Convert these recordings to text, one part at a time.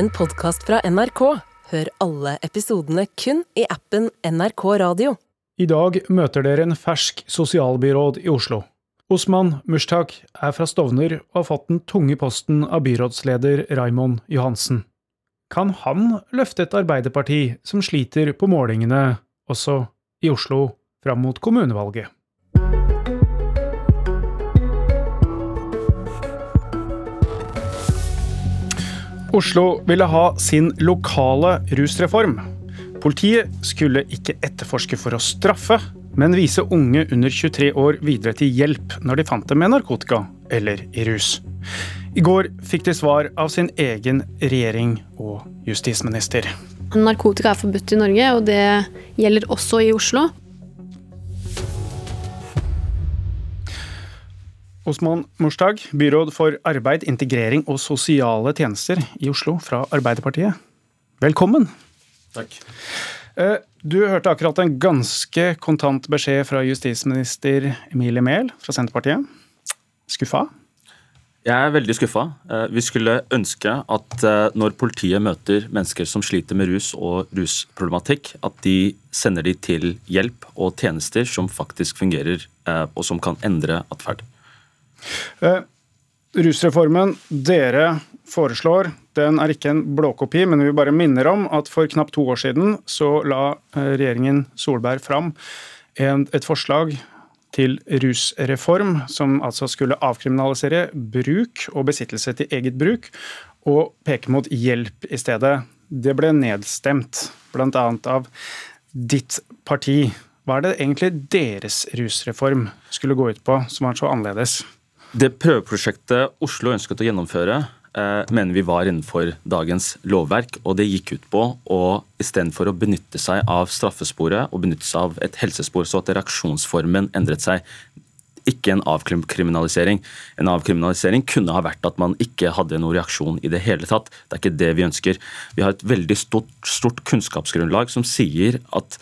en podkast fra NRK. Hør alle episodene kun i appen NRK Radio. I dag møter dere en fersk sosialbyråd i Oslo. Osman Mushtak er fra Stovner og har fått den tunge posten av byrådsleder Raimond Johansen. Kan han løfte et Arbeiderparti som sliter på målingene, også i Oslo, fram mot kommunevalget? Oslo ville ha sin lokale rusreform. Politiet skulle ikke etterforske for å straffe, men vise unge under 23 år videre til hjelp når de fant dem med narkotika eller i rus. I går fikk de svar av sin egen regjering og justisminister. Narkotika er forbudt i Norge, og det gjelder også i Oslo. Osman Morstag, byråd for arbeid, integrering og sosiale tjenester i Oslo fra Arbeiderpartiet. Velkommen. Takk. Eh, du hørte akkurat en ganske kontant beskjed fra justisminister Emilie Mehl fra Senterpartiet. Skuffa? Jeg er veldig skuffa. Eh, vi skulle ønske at eh, når politiet møter mennesker som sliter med rus og rusproblematikk, at de sender de til hjelp og tjenester som faktisk fungerer og som kan endre atferd. Eh, rusreformen dere foreslår, den er ikke en blåkopi, men vi bare minner om at for knapt to år siden så la eh, regjeringen Solberg fram en, et forslag til rusreform, som altså skulle avkriminalisere bruk og besittelse til eget bruk, og peke mot hjelp i stedet. Det ble nedstemt, bl.a. av ditt parti. Hva er det egentlig deres rusreform skulle gå ut på, som var så annerledes? Det prøveprosjektet Oslo ønsket å gjennomføre, eh, mener vi var innenfor dagens lovverk. Og det gikk ut på å istedenfor å benytte seg av straffesporet og benytte seg av et helsespor, så at reaksjonsformen endret seg. Ikke en avkriminalisering. En avkriminalisering kunne ha vært at man ikke hadde noen reaksjon i det hele tatt. Det er ikke det vi ønsker. Vi har et veldig stort, stort kunnskapsgrunnlag som sier at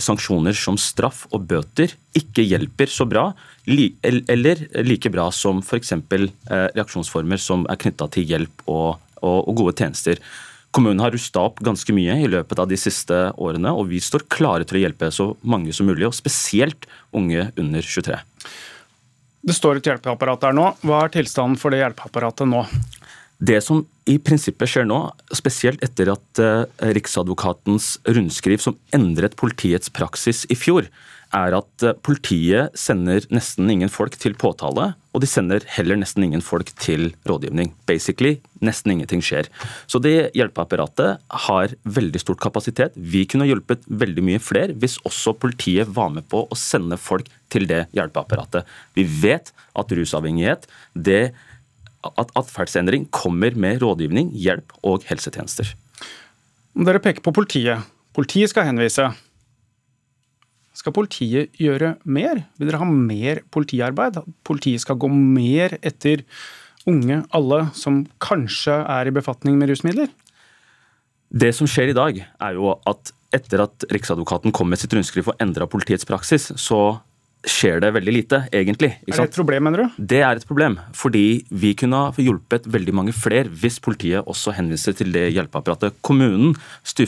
sanksjoner som straff og bøter ikke hjelper så bra, eller like bra som f.eks. Eh, reaksjonsformer som er knytta til hjelp og, og, og gode tjenester. Kommunen har rusta opp ganske mye i løpet av de siste årene, og vi står klare til å hjelpe så mange som mulig, og spesielt unge under 23. Det står et hjelpeapparat der nå. Hva er tilstanden for det hjelpeapparatet nå? Det som i prinsippet skjer nå, spesielt etter at uh, Riksadvokatens rundskriv som endret politiets praksis i fjor, er at uh, politiet sender nesten ingen folk til påtale, og de sender heller nesten ingen folk til rådgivning. Basically, nesten ingenting skjer. Så det hjelpeapparatet har veldig stort kapasitet. Vi kunne hjulpet veldig mye flere hvis også politiet var med på å sende folk til det hjelpeapparatet. Vi vet at rusavhengighet det at atferdsendring kommer med rådgivning, hjelp og helsetjenester. Dere peker på politiet. Politiet skal henvise. Skal politiet gjøre mer? Vil dere ha mer politiarbeid? Politiet skal gå mer etter unge, alle som kanskje er i befatning med rusmidler? Det som skjer i dag, er jo at etter at Riksadvokaten kom med sitt rundskriv og endra politiets praksis, så skjer det veldig lite, egentlig. er det et problem, mener du? Det er et problem. Fordi vi kunne ha hjulpet veldig mange flere hvis politiet også henviser til det hjelpeapparatet. Kommunen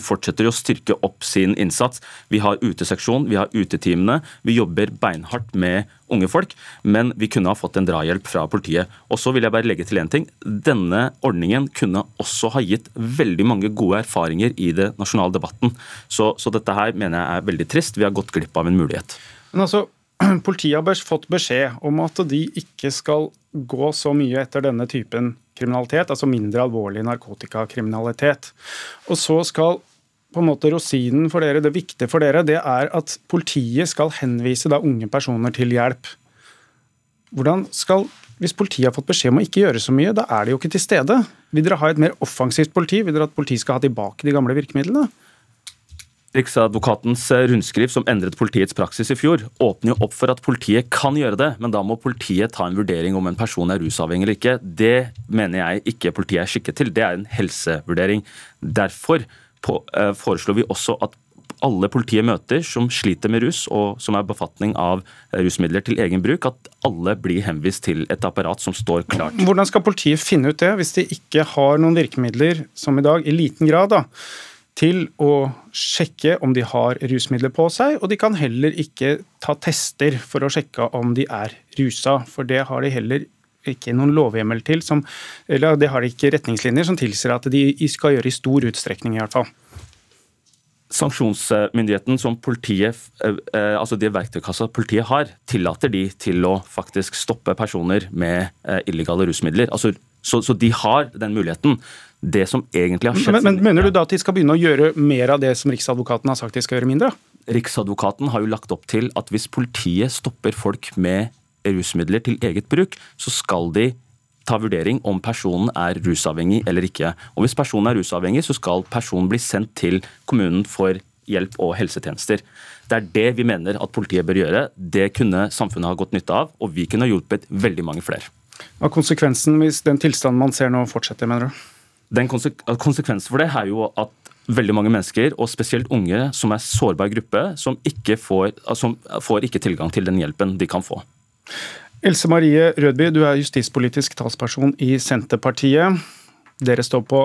fortsetter å styrke opp sin innsats. Vi har uteseksjon, vi har uteteamene. Vi jobber beinhardt med unge folk, men vi kunne ha fått en drahjelp fra politiet. Og så vil jeg bare legge til én ting. Denne ordningen kunne også ha gitt veldig mange gode erfaringer i det nasjonale debatten. Så, så dette her mener jeg er veldig trist. Vi har gått glipp av en mulighet. Men altså, Politiet har fått beskjed om at de ikke skal gå så mye etter denne typen kriminalitet, altså mindre alvorlig narkotikakriminalitet. Og så skal på en måte rosinen for dere, det viktige for dere, det er at politiet skal henvise da unge personer til hjelp. Hvordan skal hvis politiet har fått beskjed om å ikke gjøre så mye, da er de jo ikke til stede. Vil dere ha et mer offensivt politi? Vil dere at politiet skal ha tilbake de gamle virkemidlene? Riksadvokatens eh, rundskriv som endret politiets praksis i fjor, åpner jo opp for at politiet kan gjøre det, men da må politiet ta en vurdering om en person er rusavhengig eller ikke. Det mener jeg ikke politiet er skikket til. Det er en helsevurdering. Derfor eh, foreslår vi også at alle politiet møter som sliter med rus, og som er befatning av rusmidler til egen bruk, at alle blir henvist til et apparat som står klart. Hvordan skal politiet finne ut det, hvis de ikke har noen virkemidler, som i dag, i liten grad, da, til å sjekke om de har rusmidler på seg, og de kan heller ikke ta tester for å sjekke om de er rusa, for det har de heller ikke noen lovhjemmel til, som, eller det har de ikke retningslinjer som tilsier at de skal gjøre i stor utstrekning, i hvert fall. Sanksjonsmyndigheten som politiet, eh, eh, altså det verktøykassa politiet har, tillater de til å faktisk stoppe personer med eh, illegale rusmidler. Altså, så, så, de har den muligheten. Det som egentlig har skjedd... Men, men Mener du da at de skal begynne å gjøre mer av det som Riksadvokaten har sagt de skal gjøre mindre? Riksadvokaten har jo lagt opp til at hvis politiet stopper folk med rusmidler til eget bruk, så skal de ta vurdering om personen er rusavhengig eller ikke. Og Hvis personen er rusavhengig, så skal personen bli sendt til kommunen for hjelp og helsetjenester. Det er det vi mener at politiet bør gjøre. Det kunne samfunnet ha gått nytte av, og vi kunne ha hjulpet veldig mange flere. Hva er konsekvensen hvis den tilstanden man ser nå fortsetter, mener du? Den konsekvensen for det er jo at veldig mange mennesker, og spesielt unge som er sårbar gruppe, som ikke får, som får ikke tilgang til den hjelpen de kan få. Else Marie Rødby, du er justispolitisk talsperson i Senterpartiet. Dere står på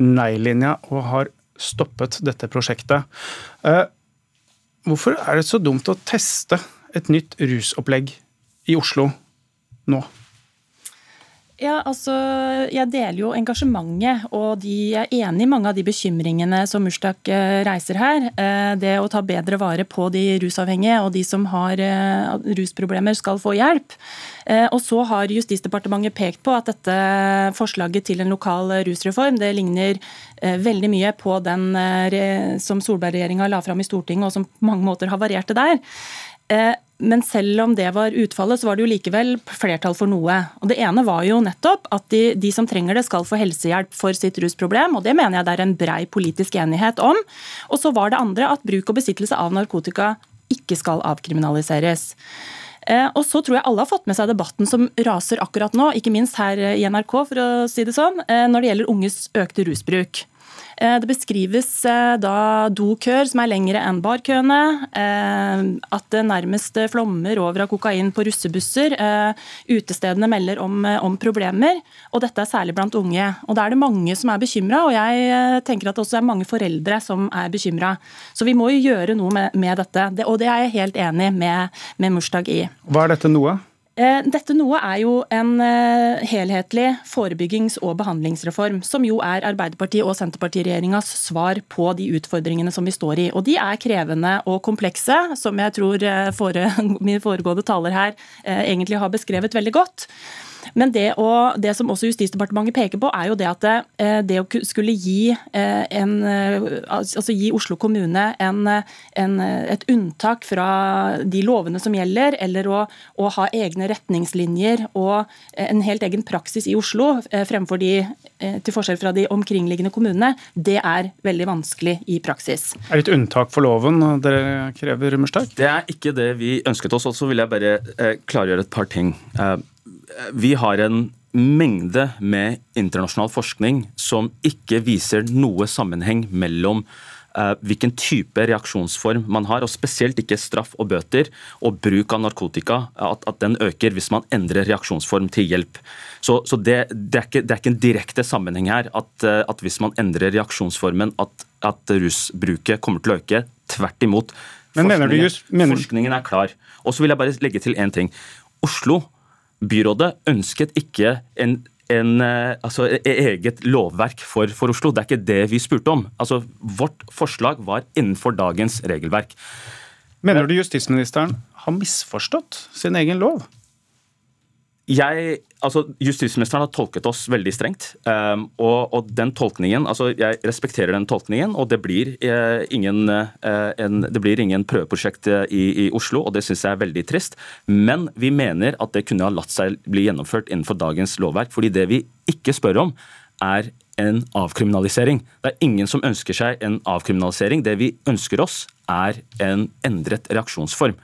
nei-linja og har stoppet dette prosjektet. Eh, hvorfor er det så dumt å teste et nytt rusopplegg i Oslo nå? Ja, altså, Jeg deler jo engasjementet, og de er enig i mange av de bekymringene som Mustak eh, reiser her. Eh, det å ta bedre vare på de rusavhengige og de som har eh, rusproblemer, skal få hjelp. Og så har Justisdepartementet pekt på at dette forslaget til en lokal rusreform det ligner veldig mye på den som Solberg-regjeringa la fram i Stortinget, og som på mange måter havarerte der. Men selv om det var utfallet, så var det jo likevel flertall for noe. Og Det ene var jo nettopp at de, de, som trenger det, skal få helsehjelp for sitt rusproblem. og Det mener jeg det er en brei politisk enighet om. Og så var det andre at bruk og besittelse av narkotika ikke skal avkriminaliseres. Eh, og så tror jeg alle har fått med seg debatten som raser akkurat nå, ikke minst her i NRK, for å si det sånn, eh, når det gjelder unges økte rusbruk. Eh, det beskrives eh, da dokøer som er lengre enn barkøene. Eh, at det nærmest flommer over av kokain på russebusser. Utestedene melder om, om problemer, og dette er særlig blant unge. Og Da er det mange som er bekymra, og jeg tenker at det også er mange foreldre som er bekymra. Så vi må jo gjøre noe med, med dette, og det er jeg helt enig med, med Mursdag i. Hva er dette noe? Eh, dette noe er jo en eh, helhetlig forebyggings- og behandlingsreform, som jo er Arbeiderpartiet- og Senterpartiregjeringas svar på de utfordringene som vi står i. Og de er krevende og komplekse, som jeg tror eh, fore, min foregående taler her egentlig har beskrevet veldig godt. Men det, å, det, som også Justisdepartementet peker på, er jo det at det, eh, det å skulle gi, eh, en, eh, altså gi Oslo kommune en, en, et unntak fra de lovene som gjelder, eller å, å, ha egne retningslinjer og en helt egen praksis i Oslo fremfor de, til forskjell fra de omkringliggende kommunene, det er veldig vanskelig i praksis. Er det et unntak for loven dere krever, Mørstad? Det er ikke det vi ønsket oss. Og så vil jeg bare klargjøre et par ting vi har en mengde med internasjonal forskning som ikke viser noe sammenheng mellom uh, hvilken type reaksjonsform man har, og spesielt ikke straff og bøter, og bruk av narkotika, at, at den øker hvis man endrer reaksjonsform til hjelp. Så, så det, det, er ikke, det, er ikke, en direkte sammenheng her at, uh, at hvis man endrer reaksjonsformen, at, at, rusbruket kommer til å øke. Tvert imot. Forskningen, just, mener... forskningen er klar. Og så vil jeg bare legge til én ting. Oslo byrådet ønsket ikke en, en, eh, altså, e, eget lovverk for, for, Oslo. Det er ikke det vi spurte om. Altså, vårt forslag var innenfor dagens regelverk. Mener du justisministeren har misforstått sin egen lov? Jeg, altså Justisministeren har tolket oss veldig strengt. Um, og, og, den tolkningen, altså Jeg respekterer den tolkningen, og det blir, eh, ingen, eh, en, det blir ingen prøveprosjekt uh, i, i, Oslo, og det syns jeg er veldig trist. Men vi mener at det kunne ha latt seg bli gjennomført innenfor dagens lovverk. fordi det vi ikke spør om, er en avkriminalisering. Det er ingen som ønsker seg en avkriminalisering. Det vi ønsker oss, er en endret reaksjonsform.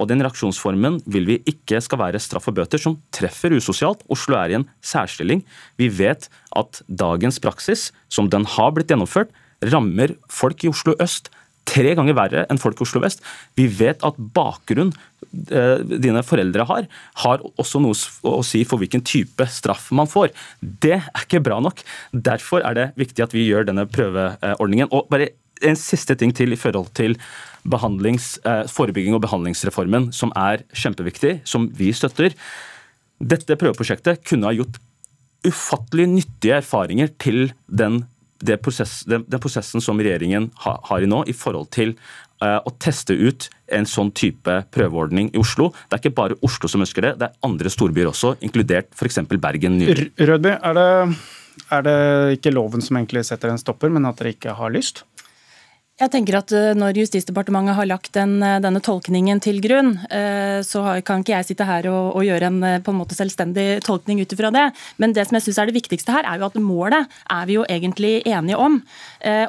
Og Den reaksjonsformen vil vi ikke skal være straff og bøter, som treffer usosialt. Oslo er i en særstilling. Vi vet at dagens praksis, som den har blitt gjennomført, rammer folk i Oslo øst tre ganger verre enn folk i Oslo vest. Vi vet at bakgrunn dine foreldre har, har også noe å si for hvilken type straff man får. Det er ikke bra nok. Derfor er det viktig at vi gjør denne prøveordningen. Og bare en siste ting til i forhold til behandlings, forebygging og behandlingsreformen, som er kjempeviktig, som vi støtter. Dette prøveprosjektet kunne ha gjort ufattelig nyttige erfaringer til den prosess, den, den, prosessen som regjeringen ha, har i nå, i forhold til å teste ut en sånn type prøveordning i Oslo. Det er ikke bare Oslo som ønsker det, det er andre storbyer også, inkludert f.eks. Bergen. Rødby, er det, er det ikke loven som egentlig setter en stopper, men at dere ikke har lyst? Jeg tenker at eh, Når Justisdepartementet har lagt den, eh, denne tolkningen til grunn, eh, så kan ikke jeg sitte her og, og gjøre en på en måte selvstendig tolkning ut ifra det. Men det som jeg synes er det viktigste her, er jo at målet er vi jo egentlig enige om.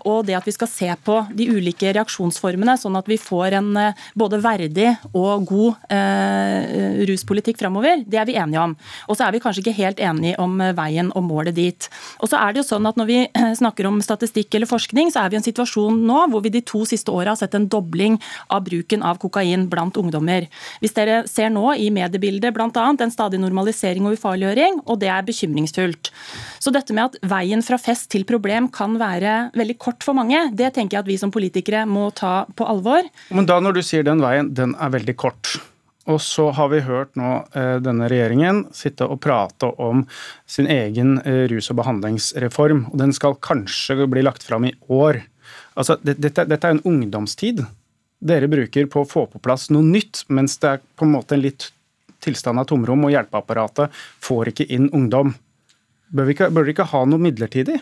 Og det at vi skal se på de ulike reaksjonsformene, sånn at vi får en både verdig og god eh, ruspolitikk framover, det er vi enige om. Og så er vi kanskje ikke helt enige om veien og målet dit. Og så er det jo sånn at Når vi snakker om statistikk eller forskning, så er vi i en situasjon nå hvor vi de to siste åra har sett en dobling av bruken av kokain blant ungdommer. Hvis dere ser nå i mediebildet bl.a. en stadig normalisering og ufarliggjøring, og det er bekymringsfullt. Så dette med at veien fra fest til problem kan være veldig kort for mange, det tenker jeg at vi som politikere må ta på alvor. Men da når du sier den veien, den er veldig kort. Og så har vi hørt nå eh, denne regjeringen sitte og prate om sin egen eh, rus- og behandlingsreform. og Den skal kanskje bli lagt fram i år. Altså, dette, dette er en ungdomstid dere bruker på å få på plass noe nytt, mens det er på en måte en litt tilstand av tomrom, og hjelpeapparatet får ikke inn ungdom. Bør, vi ikke, bør dere ikke ha noe midlertidig?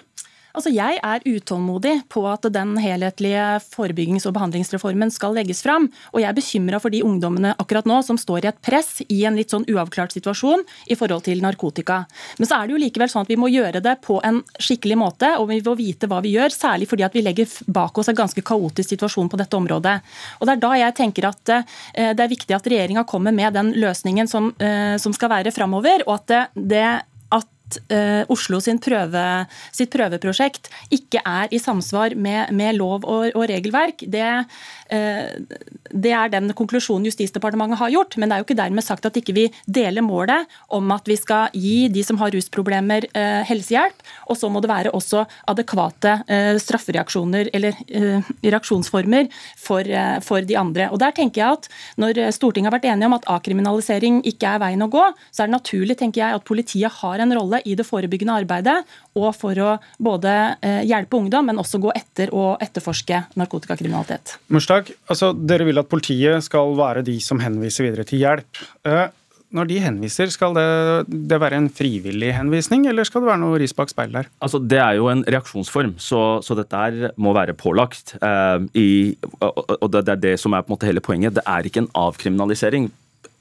Altså, Jeg er utålmodig på at den helhetlige forebyggings- og behandlingsreformen skal legges fram. Og jeg er bekymra for de ungdommene akkurat nå som står i et press i en litt sånn uavklart situasjon i forhold til narkotika. Men så er det jo likevel sånn at vi må gjøre det på en skikkelig måte, og vi må vite hva vi gjør. Særlig fordi at vi legger bak oss en ganske kaotisk situasjon på dette området. Og Det er da jeg tenker at eh, det er viktig at regjeringa kommer med den løsningen som, eh, som skal være framover, og at det uh, Oslo prøve, sitt prøveprosjekt ikke er i samsvar med, med lov og, og regelverk, det, uh, det, er den konklusjonen Justisdepartementet har gjort. Men det er jo ikke dermed sagt at ikke vi deler målet om at vi skal gi de som har rusproblemer, uh, helsehjelp. Og så må det være også adekvate straffereaksjoner eller reaksjonsformer for, for de andre. Og der tenker jeg at Når Stortinget har vært enige om at akriminalisering ikke er veien å gå, så er det naturlig tenker jeg, at politiet har en rolle i det forebyggende arbeidet, og for å både eh, hjelpe ungdom, men også gå etter og etterforske narkotikakriminalitet. Murstak, altså dere vil at politiet skal være de som henviser videre til hjelp. Eh, når de henviser, skal det, det, være en frivillig henvisning, eller skal det være noe ris bak speilet der? Altså, det er jo en reaksjonsform, så, så dette må være pålagt. Eh, i, og, og det, er det som er på en måte hele poenget. Det er ikke en avkriminalisering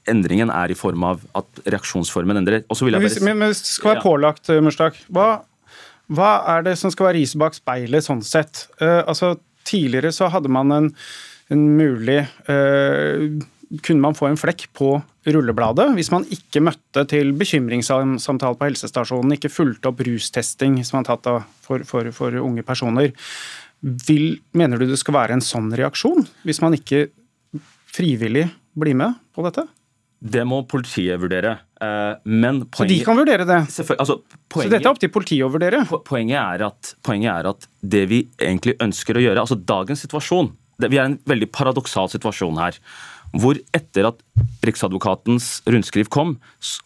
endringen er i form av at reaksjonsformen endrer. Bare... Men hvis det skal være pålagt, eh, Murstak, hva, hva, er det som skal være riset bak speilet sånn sett? Uh, altså, tidligere så hadde man en, en mulig uh, kunne man få en flekk på rullebladet hvis man ikke møtte til bekymringssamtale på helsestasjonen, ikke fulgte opp rustesting som man tatt for, for, for unge personer. Vil, mener du det skal være en sånn reaksjon, hvis man ikke frivillig blir med på dette? Det må politiet vurdere. Eh, men poenget, så de kan vurdere det? Altså, poenget, så dette er opp til politiet å vurdere? Poenget er, at, poenget er at det vi egentlig ønsker å gjøre altså Dagens situasjon Vi er i en veldig paradoksal situasjon her. Hvor etter at Riksadvokatens rundskriv kom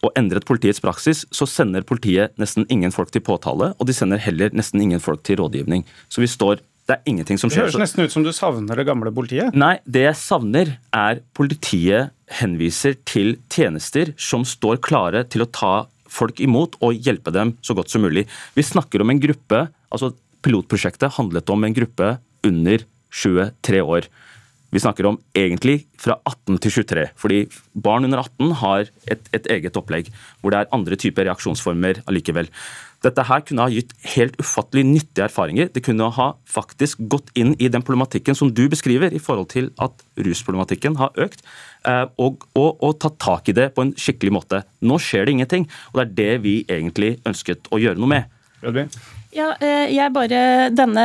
og endret politiets praksis, så sender politiet nesten ingen folk til påtale, og de sender heller nesten ingen folk til rådgivning. Så vi står det er ingenting som skjer. Det høres nesten ut som du savner det gamle politiet? Nei, det jeg savner er politiet henviser til tjenester som står klare til å ta folk imot og hjelpe dem så godt som mulig. Vi snakker om en gruppe, altså Pilotprosjektet handlet om en gruppe under 23 år. Vi snakker om egentlig fra 18 til 23, fordi barn under 18 har et, et eget opplegg hvor det er andre typer reaksjonsformer allikevel. Dette her kunne ha gitt helt ufattelig nyttige erfaringer. Det kunne ha faktisk gått inn i den problematikken som du beskriver, i forhold til at rusproblematikken har økt, eh, og, og, og tatt tak i det på en skikkelig måte. Nå skjer det ingenting, og det er det vi egentlig ønsket å gjøre noe med. Ja, eh, jeg bare, denne,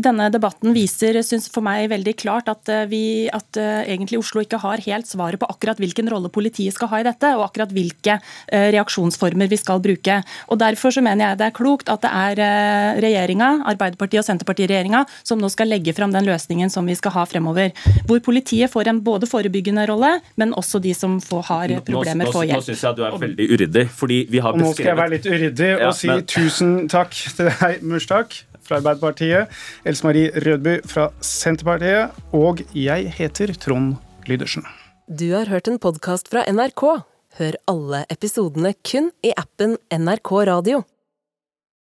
denne debatten viser synes for meg veldig klart at, eh, vi, at uh, egentlig Oslo ikke har helt svaret på akkurat hvilken rolle politiet skal ha i dette, og akkurat hvilke reaksjonsformer vi skal bruke. Og Derfor så mener jeg det er klokt at det er regjeringa, Arbeiderpartiet og Senterpartiet-regjeringa som nå skal legge fram den løsningen som vi skal ha fremover. Hvor politiet får en både forebyggende rolle, men også de som får, har problemer, får hjelp. Nå, nå, nå syns jeg du er veldig uryddig. fordi vi har beskrevet... Nå skal jeg være litt uryddig og ja, si men... tusen takk til deg Hei, Murstak fra Arbeiderpartiet, Else Marie Rødby fra Senterpartiet, og jeg heter Trond Lydersen. Du har hørt en podkast fra NRK. Hør alle episodene kun i appen NRK Radio.